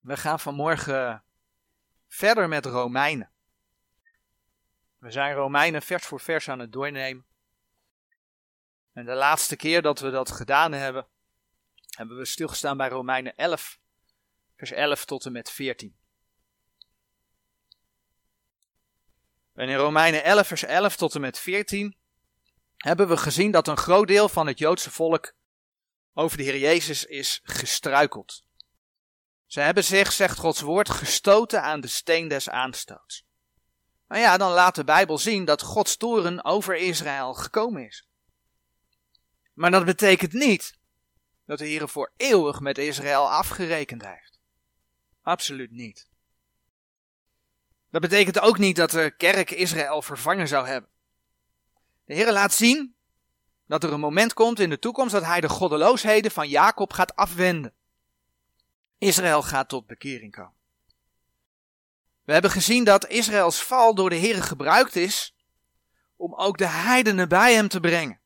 We gaan vanmorgen verder met Romeinen. We zijn Romeinen vers voor vers aan het doornemen. En de laatste keer dat we dat gedaan hebben, hebben we stilgestaan bij Romeinen 11, vers 11 tot en met 14. En in Romeinen 11, vers 11 tot en met 14 hebben we gezien dat een groot deel van het Joodse volk over de Heer Jezus is gestruikeld. Ze hebben zich, zegt Gods woord, gestoten aan de steen des aanstoots. Maar ja, dan laat de Bijbel zien dat Gods toren over Israël gekomen is. Maar dat betekent niet dat de Heer voor eeuwig met Israël afgerekend heeft. Absoluut niet. Dat betekent ook niet dat de kerk Israël vervangen zou hebben. De Heer laat zien dat er een moment komt in de toekomst dat hij de goddeloosheden van Jacob gaat afwenden. Israël gaat tot bekering komen. We hebben gezien dat Israëls val door de Heer gebruikt is om ook de heidenen bij hem te brengen.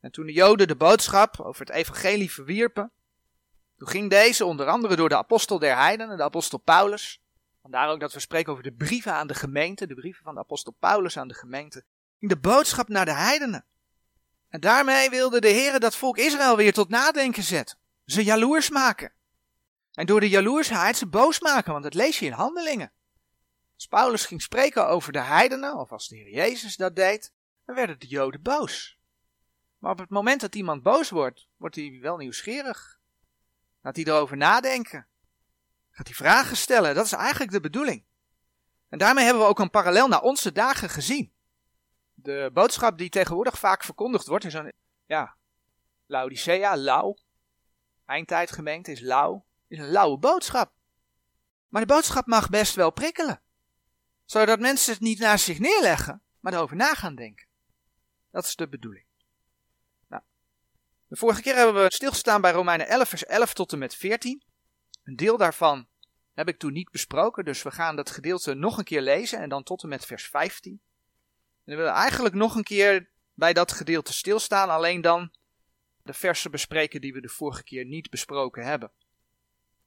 En toen de Joden de boodschap over het evangelie verwierpen, toen ging deze onder andere door de apostel der heidenen, de apostel Paulus. Vandaar ook dat we spreken over de brieven aan de gemeente, de brieven van de apostel Paulus aan de gemeente. Ging de boodschap naar de heidenen. En daarmee wilde de Heer dat volk Israël weer tot nadenken zetten. Ze jaloers maken. En door de jaloersheid ze boos maken, want dat lees je in handelingen. Als Paulus ging spreken over de heidenen, of als de Heer Jezus dat deed, dan werden de Joden boos. Maar op het moment dat iemand boos wordt, wordt hij wel nieuwsgierig. Gaat hij erover nadenken. Gaat hij vragen stellen. Dat is eigenlijk de bedoeling. En daarmee hebben we ook een parallel naar onze dagen gezien. De boodschap die tegenwoordig vaak verkondigd wordt is een, ja, Laodicea, lauw. Eindtijdgemeente is lauw is een lauwe boodschap. Maar de boodschap mag best wel prikkelen. Zodat mensen het niet naast zich neerleggen, maar erover na gaan denken. Dat is de bedoeling. Nou, de vorige keer hebben we stilgestaan bij Romeinen 11, vers 11 tot en met 14. Een deel daarvan heb ik toen niet besproken, dus we gaan dat gedeelte nog een keer lezen en dan tot en met vers 15. En we willen eigenlijk nog een keer bij dat gedeelte stilstaan, alleen dan de versen bespreken die we de vorige keer niet besproken hebben.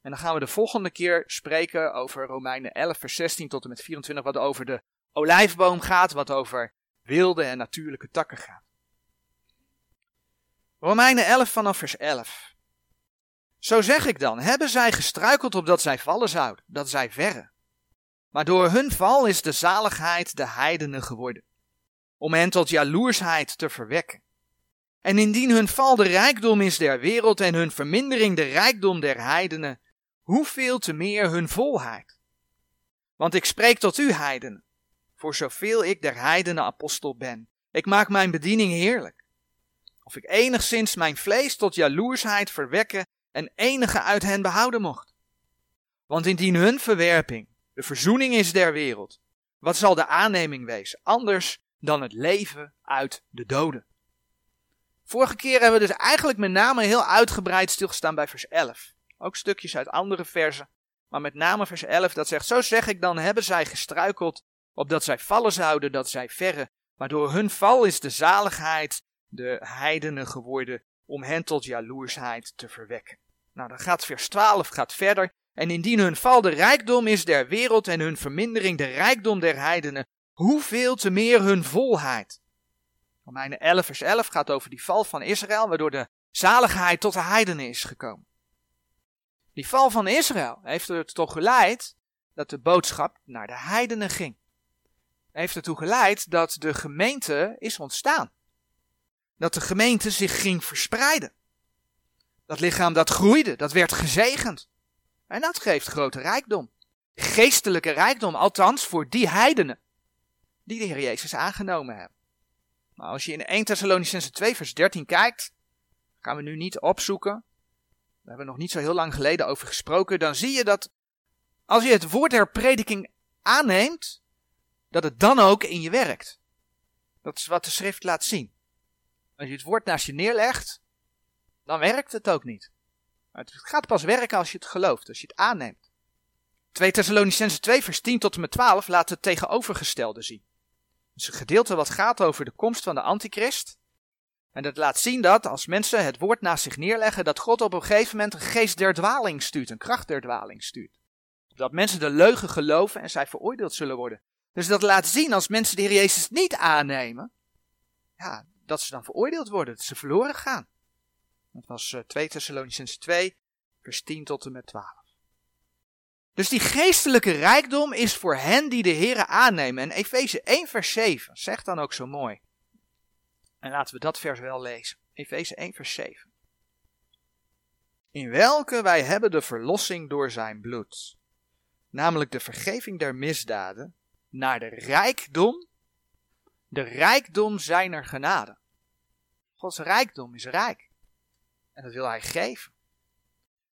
En dan gaan we de volgende keer spreken over Romeinen 11, vers 16 tot en met 24, wat over de olijfboom gaat, wat over wilde en natuurlijke takken gaat. Romeinen 11 vanaf vers 11. Zo zeg ik dan, hebben zij gestruikeld opdat zij vallen zouden, dat zij verre. Maar door hun val is de zaligheid de heidenen geworden, om hen tot jaloersheid te verwekken. En indien hun val de rijkdom is der wereld en hun vermindering de rijkdom der heidenen, hoeveel te meer hun volheid. Want ik spreek tot u, heidenen, voor zoveel ik der heidenen apostel ben. Ik maak mijn bediening heerlijk. Of ik enigszins mijn vlees tot jaloersheid verwekken en enige uit hen behouden mocht. Want indien hun verwerping de verzoening is der wereld, wat zal de aanneming wezen, anders dan het leven uit de doden? Vorige keer hebben we dus eigenlijk met name heel uitgebreid stilgestaan bij vers 11. Ook stukjes uit andere versen. Maar met name vers 11 dat zegt, zo zeg ik dan, hebben zij gestruikeld, opdat zij vallen zouden, dat zij verre. Maar door hun val is de zaligheid de heidenen geworden, om hen tot jaloersheid te verwekken. Nou, dan gaat vers 12 gaat verder. En indien hun val de rijkdom is der wereld en hun vermindering de rijkdom der heidenen, hoeveel te meer hun volheid. Romeinen 11 vers 11 gaat over die val van Israël, waardoor de zaligheid tot de heidenen is gekomen. Die val van Israël heeft er toch geleid dat de boodschap naar de heidenen ging. Heeft ertoe geleid dat de gemeente is ontstaan. Dat de gemeente zich ging verspreiden. Dat lichaam dat groeide, dat werd gezegend. En dat geeft grote rijkdom. Geestelijke rijkdom, althans voor die heidenen die de Heer Jezus aangenomen hebben. Maar als je in 1 Thessalonicense 2 vers 13 kijkt, gaan we nu niet opzoeken, daar hebben we nog niet zo heel lang geleden over gesproken, dan zie je dat als je het woord der prediking aanneemt, dat het dan ook in je werkt. Dat is wat de schrift laat zien. Als je het woord naast je neerlegt, dan werkt het ook niet. Het gaat pas werken als je het gelooft, als je het aanneemt. 2 Thessalonicense 2 vers 10 tot en met 12 laat het tegenovergestelde zien. Het is een gedeelte wat gaat over de komst van de antichrist. En dat laat zien dat als mensen het woord naast zich neerleggen, dat God op een gegeven moment een geest der dwaling stuurt, een kracht der dwaling stuurt. Dat mensen de leugen geloven en zij veroordeeld zullen worden. Dus dat laat zien als mensen de Heer Jezus niet aannemen, ja, dat ze dan veroordeeld worden, dat ze verloren gaan. Dat was 2 eh, Thessalonians 2, vers 10 tot en met 12. Dus die geestelijke rijkdom is voor hen die de Here aannemen. En Efeze 1 vers 7 zegt dan ook zo mooi. En laten we dat vers wel lezen. Efeze 1 vers 7. In welke wij hebben de verlossing door zijn bloed. Namelijk de vergeving der misdaden naar de rijkdom, de rijkdom zijner genade. Gods rijkdom is rijk. En dat wil hij geven.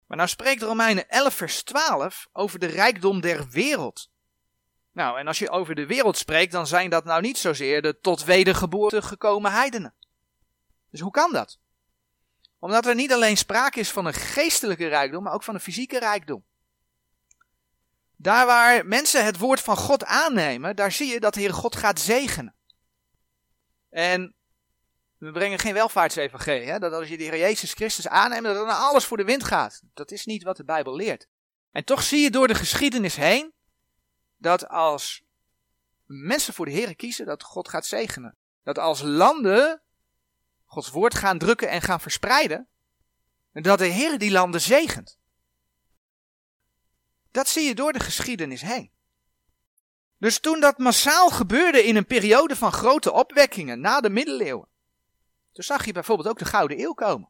Maar nou spreekt Romeinen 11 vers 12 over de rijkdom der wereld. Nou, en als je over de wereld spreekt, dan zijn dat nou niet zozeer de tot wedergeboorte gekomen heidenen. Dus hoe kan dat? Omdat er niet alleen sprake is van een geestelijke rijkdom, maar ook van een fysieke rijkdom. Daar waar mensen het woord van God aannemen, daar zie je dat de Heer God gaat zegenen. En we brengen geen welvaartsevangelie. Dat als je de Heer Jezus Christus aanneemt, dat dan alles voor de wind gaat. Dat is niet wat de Bijbel leert. En toch zie je door de geschiedenis heen dat als mensen voor de Heer kiezen, dat God gaat zegenen. Dat als landen Gods woord gaan drukken en gaan verspreiden, dat de Heer die landen zegent. Dat zie je door de geschiedenis heen. Dus toen dat massaal gebeurde in een periode van grote opwekkingen na de middeleeuwen, toen zag je bijvoorbeeld ook de Gouden Eeuw komen.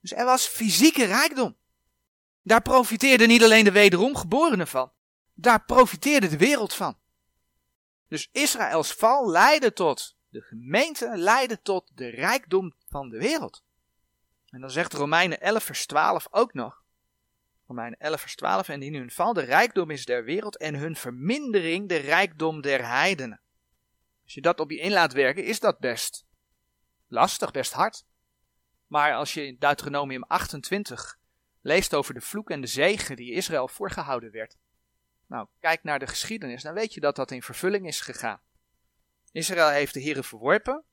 Dus er was fysieke rijkdom. Daar profiteerde niet alleen de wederom geborenen van, daar profiteerde de wereld van. Dus Israëls val leidde tot, de gemeente leidde tot de rijkdom van de wereld. En dan zegt Romeinen 11 vers 12 ook nog. Romeinen 11 vers 12, en in hun val de rijkdom is der wereld en hun vermindering de rijkdom der heidenen. Als je dat op je in laat werken, is dat best lastig, best hard. Maar als je in Deuteronomium 28 leest over de vloek en de zegen die Israël voorgehouden werd. Nou, kijk naar de geschiedenis, dan weet je dat dat in vervulling is gegaan. Israël heeft de Heere verworpen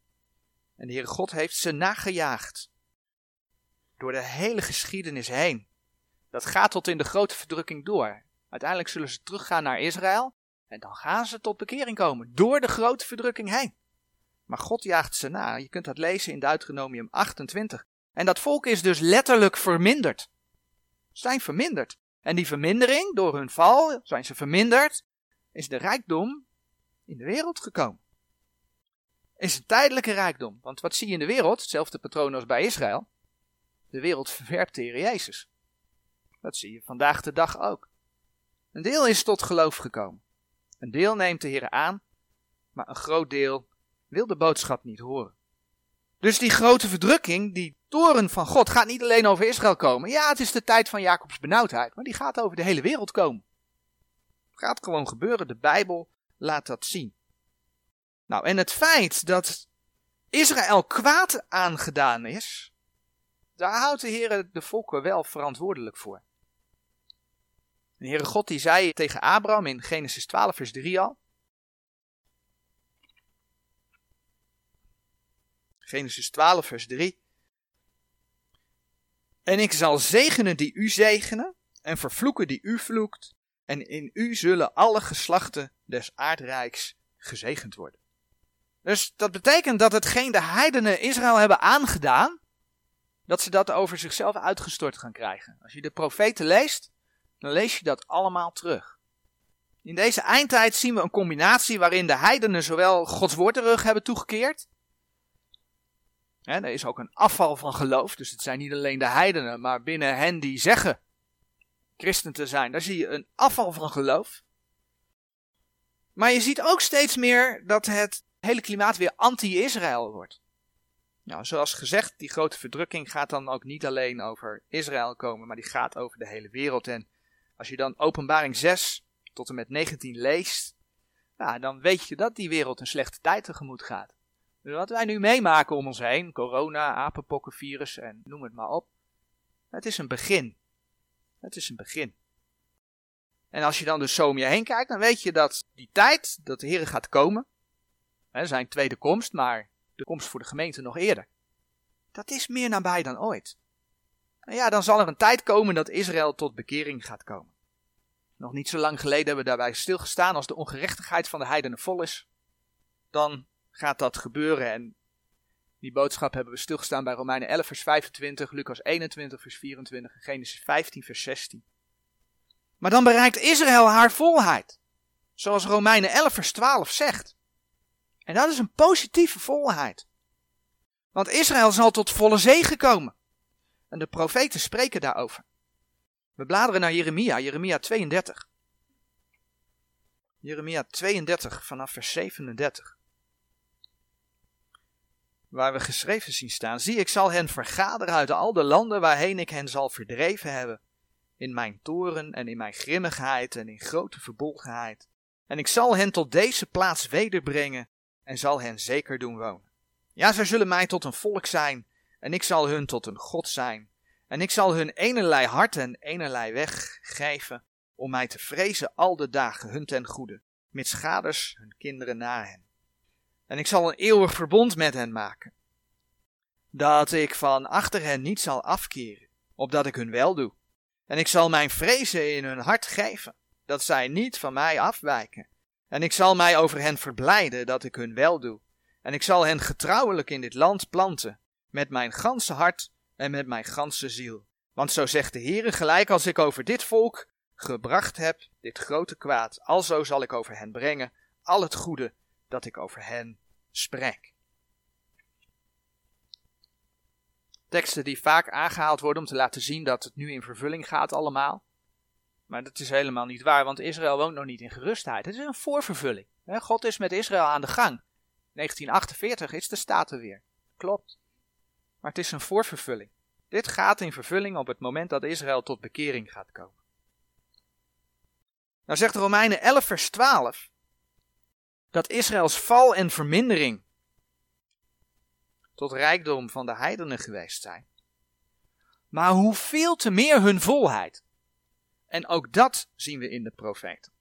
en de Heere God heeft ze nagejaagd. Door de hele geschiedenis heen. Dat gaat tot in de grote verdrukking door. Uiteindelijk zullen ze teruggaan naar Israël en dan gaan ze tot bekering komen. Door de grote verdrukking heen. Maar God jaagt ze na. Je kunt dat lezen in Deuteronomium 28. En dat volk is dus letterlijk verminderd. Zijn verminderd. En die vermindering, door hun val, zijn ze verminderd, is de rijkdom in de wereld gekomen. Is een tijdelijke rijkdom. Want wat zie je in de wereld? Hetzelfde patroon als bij Israël. De wereld verwerpt de Jezus. Dat zie je vandaag de dag ook. Een deel is tot geloof gekomen. Een deel neemt de Heer aan, maar een groot deel wil de boodschap niet horen. Dus die grote verdrukking, die toren van God, gaat niet alleen over Israël komen. Ja, het is de tijd van Jacobs benauwdheid, maar die gaat over de hele wereld komen. Het gaat gewoon gebeuren, de Bijbel laat dat zien. Nou, en het feit dat Israël kwaad aangedaan is, daar houdt de Heer de volken wel verantwoordelijk voor. De Heere God die zei tegen Abraham in Genesis 12 vers 3 al, Genesis 12, vers 3. En ik zal zegenen die u zegenen, en vervloeken die u vloekt, en in u zullen alle geslachten des aardrijks gezegend worden. Dus dat betekent dat hetgeen de heidenen Israël hebben aangedaan, dat ze dat over zichzelf uitgestort gaan krijgen. Als je de profeten leest, dan lees je dat allemaal terug. In deze eindtijd zien we een combinatie waarin de heidenen zowel Gods woord terug hebben toegekeerd, er is ook een afval van geloof, dus het zijn niet alleen de heidenen, maar binnen hen die zeggen christen te zijn, daar zie je een afval van geloof. Maar je ziet ook steeds meer dat het hele klimaat weer anti-Israël wordt. Nou, zoals gezegd, die grote verdrukking gaat dan ook niet alleen over Israël komen, maar die gaat over de hele wereld. En als je dan Openbaring 6 tot en met 19 leest, nou, dan weet je dat die wereld een slechte tijd tegemoet gaat. Dus wat wij nu meemaken om ons heen, corona, apenpokkenvirus en noem het maar op, het is een begin. Het is een begin. En als je dan dus zo om je heen kijkt, dan weet je dat die tijd, dat de Heer gaat komen, hè, zijn tweede komst, maar de komst voor de gemeente nog eerder. Dat is meer nabij dan ooit. En ja, dan zal er een tijd komen dat Israël tot bekering gaat komen. Nog niet zo lang geleden hebben we daarbij stilgestaan als de ongerechtigheid van de heidenen vol is. Dan gaat dat gebeuren en die boodschap hebben we stilgestaan bij Romeinen 11 vers 25, Lucas 21 vers 24 en Genesis 15 vers 16. Maar dan bereikt Israël haar volheid. Zoals Romeinen 11 vers 12 zegt. En dat is een positieve volheid. Want Israël zal tot volle zegen komen. En de profeten spreken daarover. We bladeren naar Jeremia, Jeremia 32. Jeremia 32 vanaf vers 37. Waar we geschreven zien staan: Zie, ik zal hen vergaderen uit al de landen waarheen ik hen zal verdreven hebben. In mijn toren en in mijn grimmigheid en in grote verbolgenheid. En ik zal hen tot deze plaats wederbrengen en zal hen zeker doen wonen. Ja, zij zullen mij tot een volk zijn en ik zal hun tot een God zijn. En ik zal hun enerlei hart en enerlei weg geven om mij te vrezen al de dagen hun ten goede, met schaders hun kinderen na hen. En ik zal een eeuwig verbond met hen maken, dat ik van achter hen niet zal afkeren, opdat ik hun wel doe. En ik zal mijn vrezen in hun hart geven, dat zij niet van mij afwijken. En ik zal mij over hen verblijden, dat ik hun wel doe. En ik zal hen getrouwelijk in dit land planten, met mijn ganse hart en met mijn ganse ziel. Want zo zegt de Heere, gelijk als ik over dit volk gebracht heb, dit grote kwaad, alzo zal ik over hen brengen, al het goede dat ik over hen spreek. Teksten die vaak aangehaald worden om te laten zien dat het nu in vervulling gaat allemaal. Maar dat is helemaal niet waar, want Israël woont nog niet in gerustheid. Het is een voorvervulling. God is met Israël aan de gang. 1948 is de staat er weer. Klopt. Maar het is een voorvervulling. Dit gaat in vervulling op het moment dat Israël tot bekering gaat komen. Nou zegt Romeinen 11 vers 12 dat Israëls val en vermindering tot rijkdom van de heidenen geweest zijn. Maar hoeveel te meer hun volheid. En ook dat zien we in de profeten.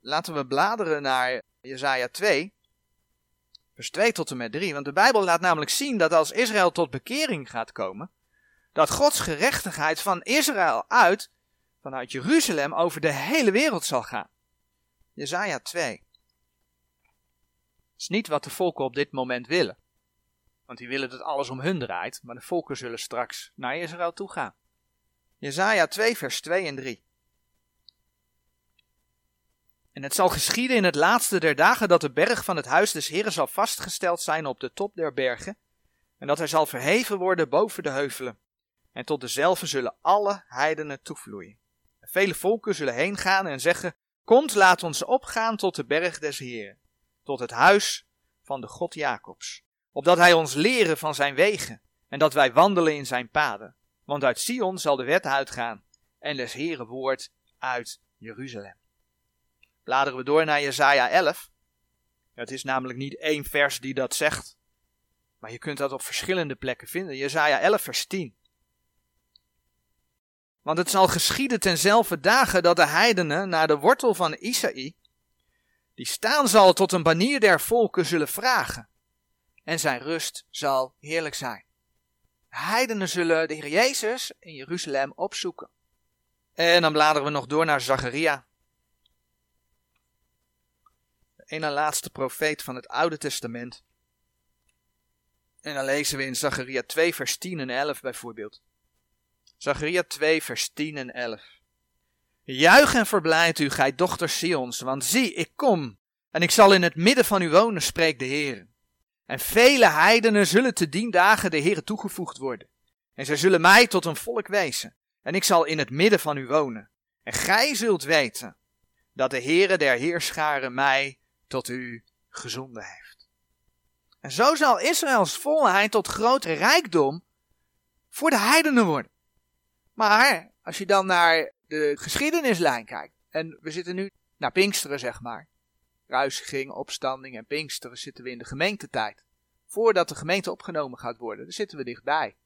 Laten we bladeren naar Jesaja 2, vers 2 tot en met 3. Want de Bijbel laat namelijk zien dat als Israël tot bekering gaat komen, dat Gods gerechtigheid van Israël uit, vanuit Jeruzalem, over de hele wereld zal gaan. Jesaja 2. Is niet wat de volken op dit moment willen. Want die willen dat alles om hun draait, maar de volken zullen straks naar Israël toe gaan. Jesaja 2 vers 2 en 3. En het zal geschieden in het laatste der dagen dat de berg van het huis des Heren zal vastgesteld zijn op de top der bergen, en dat hij zal verheven worden boven de heuvelen. En tot dezelfde zullen alle heidenen toevloeien. En vele volken zullen heen gaan en zeggen: Komt, laat ons opgaan tot de berg des Heren, tot het huis van de God Jacobs, opdat hij ons leren van zijn wegen, en dat wij wandelen in zijn paden. Want uit Sion zal de wet uitgaan, en des Heren woord uit Jeruzalem. Bladeren we door naar Jesaja 11. Het is namelijk niet één vers die dat zegt. Maar je kunt dat op verschillende plekken vinden. Jesaja 11 vers 10. Want het zal geschieden tenzelfde dagen dat de heidenen naar de wortel van Isaï, die staan zal tot een banier der volken, zullen vragen. En zijn rust zal heerlijk zijn. De heidenen zullen de Heer Jezus in Jeruzalem opzoeken. En dan bladeren we nog door naar Zacharia een laatste profeet van het Oude Testament. En dan lezen we in Zacharia 2, vers 10 en 11 bijvoorbeeld. Zacharia 2, vers 10 en 11. Juich en verblijd u, gij dochters Sions, want zie, ik kom, en ik zal in het midden van u wonen, spreekt de Heer. En vele heidenen zullen te dien dagen de Heer toegevoegd worden. En zij zullen mij tot een volk wezen, en ik zal in het midden van u wonen. En gij zult weten dat de Heere der Heerscharen mij tot u gezonden heeft. En zo zal Israëls volheid tot grote rijkdom voor de heidenen worden. Maar als je dan naar de geschiedenislijn kijkt, en we zitten nu naar Pinksteren zeg maar, ruisiging, opstanding en Pinksteren zitten we in de gemeentetijd. Voordat de gemeente opgenomen gaat worden, daar zitten we dichtbij.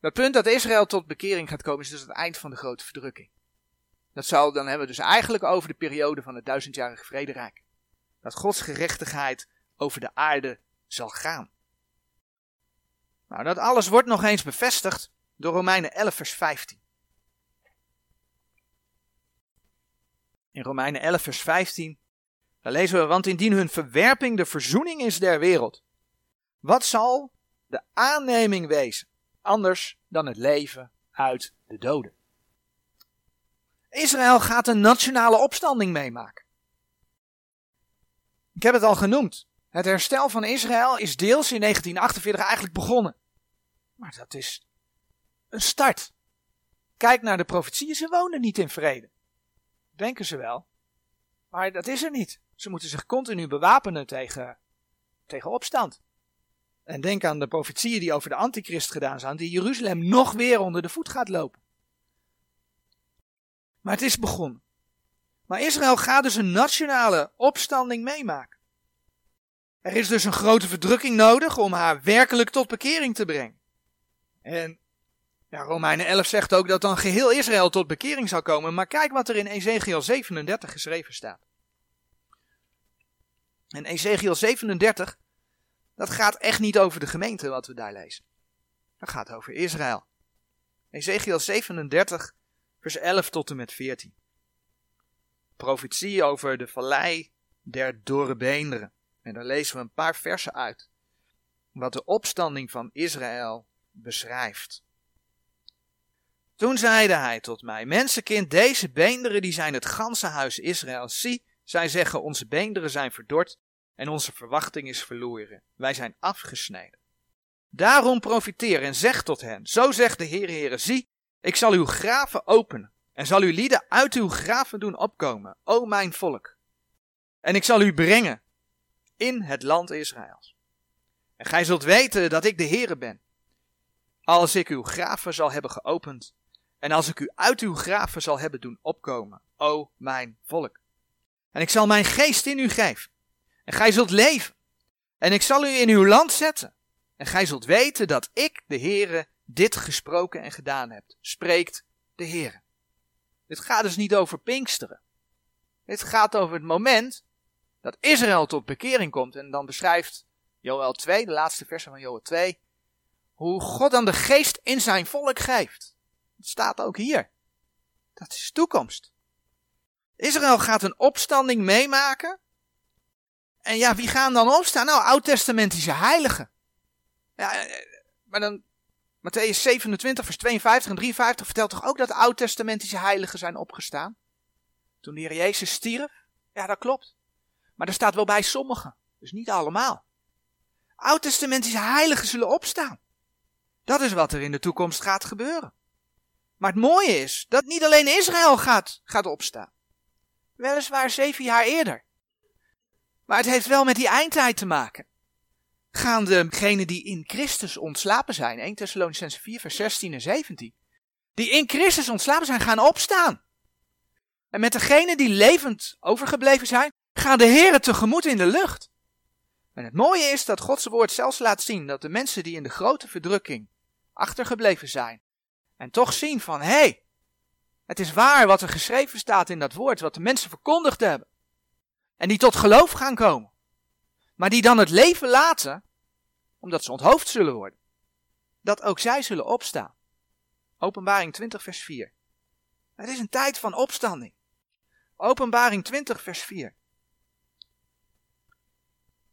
Het punt dat Israël tot bekering gaat komen is dus het eind van de grote verdrukking. Dat zal dan hebben we dus eigenlijk over de periode van het duizendjarige vrederijk dat Gods gerechtigheid over de aarde zal gaan. Nou, dat alles wordt nog eens bevestigd door Romeinen 11, vers 15. In Romeinen 11, vers 15, daar lezen we, want indien hun verwerping de verzoening is der wereld, wat zal de aanneming wezen, anders dan het leven uit de doden? Israël gaat een nationale opstanding meemaken. Ik heb het al genoemd. Het herstel van Israël is deels in 1948 eigenlijk begonnen. Maar dat is een start. Kijk naar de profetieën, ze wonen niet in vrede. Denken ze wel. Maar dat is er niet. Ze moeten zich continu bewapenen tegen, tegen opstand. En denk aan de profetieën die over de antichrist gedaan zijn, die Jeruzalem nog weer onder de voet gaat lopen. Maar het is begonnen. Maar Israël gaat dus een nationale opstanding meemaken. Er is dus een grote verdrukking nodig om haar werkelijk tot bekering te brengen. En ja, Romeinen 11 zegt ook dat dan geheel Israël tot bekering zal komen. Maar kijk wat er in Ezekiel 37 geschreven staat. En Ezekiel 37, dat gaat echt niet over de gemeente wat we daar lezen. Dat gaat over Israël. Ezekiel 37, vers 11 tot en met 14. Profetie over de vallei der dorre beenderen. En daar lezen we een paar versen uit. Wat de opstanding van Israël beschrijft. Toen zeide hij tot mij, mensenkind, deze beenderen die zijn het ganse huis Israël. Zie, zij zeggen, onze beenderen zijn verdord en onze verwachting is verloren. Wij zijn afgesneden. Daarom profiteer en zeg tot hen, zo zegt de Heer Heere, zie, ik zal uw graven openen en zal uw lieden uit uw graven doen opkomen, o mijn volk. En ik zal u brengen in het land Israëls. En gij zult weten dat ik de Heere ben, als ik uw graven zal hebben geopend en als ik u uit uw graven zal hebben doen opkomen, o mijn volk. En ik zal mijn geest in u geven. En gij zult leven. En ik zal u in uw land zetten. En gij zult weten dat ik, de Heere, dit gesproken en gedaan heb. Spreekt de Heere. Dit gaat dus niet over Pinksteren. Dit gaat over het moment dat Israël tot bekering komt. En dan beschrijft Joel 2, de laatste versen van Joel 2, hoe God dan de geest in zijn volk geeft. Het staat ook hier. Dat is toekomst. Israël gaat een opstanding meemaken. En ja, wie gaan dan opstaan? Nou, oud-testamentische heiligen. Ja, eh, maar dan, Matthäus 27, vers 52 en 53 vertelt toch ook dat oud-testamentische heiligen zijn opgestaan? Toen de Heer Jezus stierf? Ja, dat klopt. Maar er staat wel bij sommigen, dus niet allemaal. Oud-testamentische heiligen zullen opstaan. Dat is wat er in de toekomst gaat gebeuren. Maar het mooie is dat niet alleen Israël gaat, gaat opstaan. Weliswaar zeven jaar eerder. Maar het heeft wel met die eindtijd te maken. Gaan degenen die in Christus ontslapen zijn, 1 Thessalonicense 4 vers 16 en 17, die in Christus ontslapen zijn, gaan opstaan. En met degenen die levend overgebleven zijn, gaan de Heren tegemoet in de lucht. En het mooie is dat Gods woord zelfs laat zien dat de mensen die in de grote verdrukking achtergebleven zijn, en toch zien van, hé, hey, het is waar wat er geschreven staat in dat woord, wat de mensen verkondigd hebben. En die tot geloof gaan komen. Maar die dan het leven laten, omdat ze onthoofd zullen worden. Dat ook zij zullen opstaan. Openbaring 20 vers 4. Het is een tijd van opstanding. Openbaring 20 vers 4.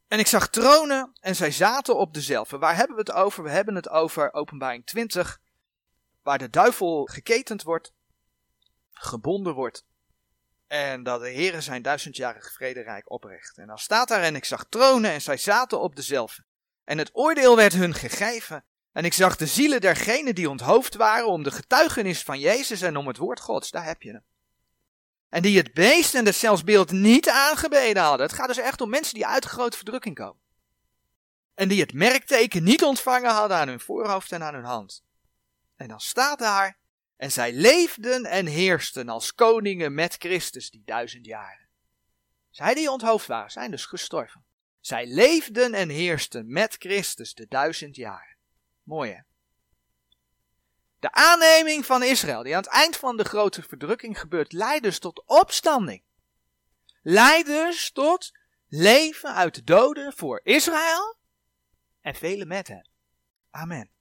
En ik zag tronen en zij zaten op dezelfde. Waar hebben we het over? We hebben het over openbaring 20 waar de duivel geketend wordt, gebonden wordt. En dat de Heere zijn duizendjarig vrederijk oprecht. En dan staat daar en ik zag tronen en zij zaten op dezelfde. En het oordeel werd hun gegeven. En ik zag de zielen dergenen die onthoofd waren om de getuigenis van Jezus en om het woord Gods. Daar heb je hem. En die het beest en de beeld niet aangebeden hadden. Het gaat dus echt om mensen die uit grote verdrukking komen. En die het merkteken niet ontvangen hadden aan hun voorhoofd en aan hun hand. En dan staat daar, en zij leefden en heersten als koningen met Christus die duizend jaren. Zij die onthoofd waren, zijn dus gestorven. Zij leefden en heersten met Christus de duizend jaren. Mooi hè? De aanneming van Israël, die aan het eind van de grote verdrukking gebeurt, leidt dus tot opstanding. Leidt dus tot leven uit de doden voor Israël en velen met hem. Amen.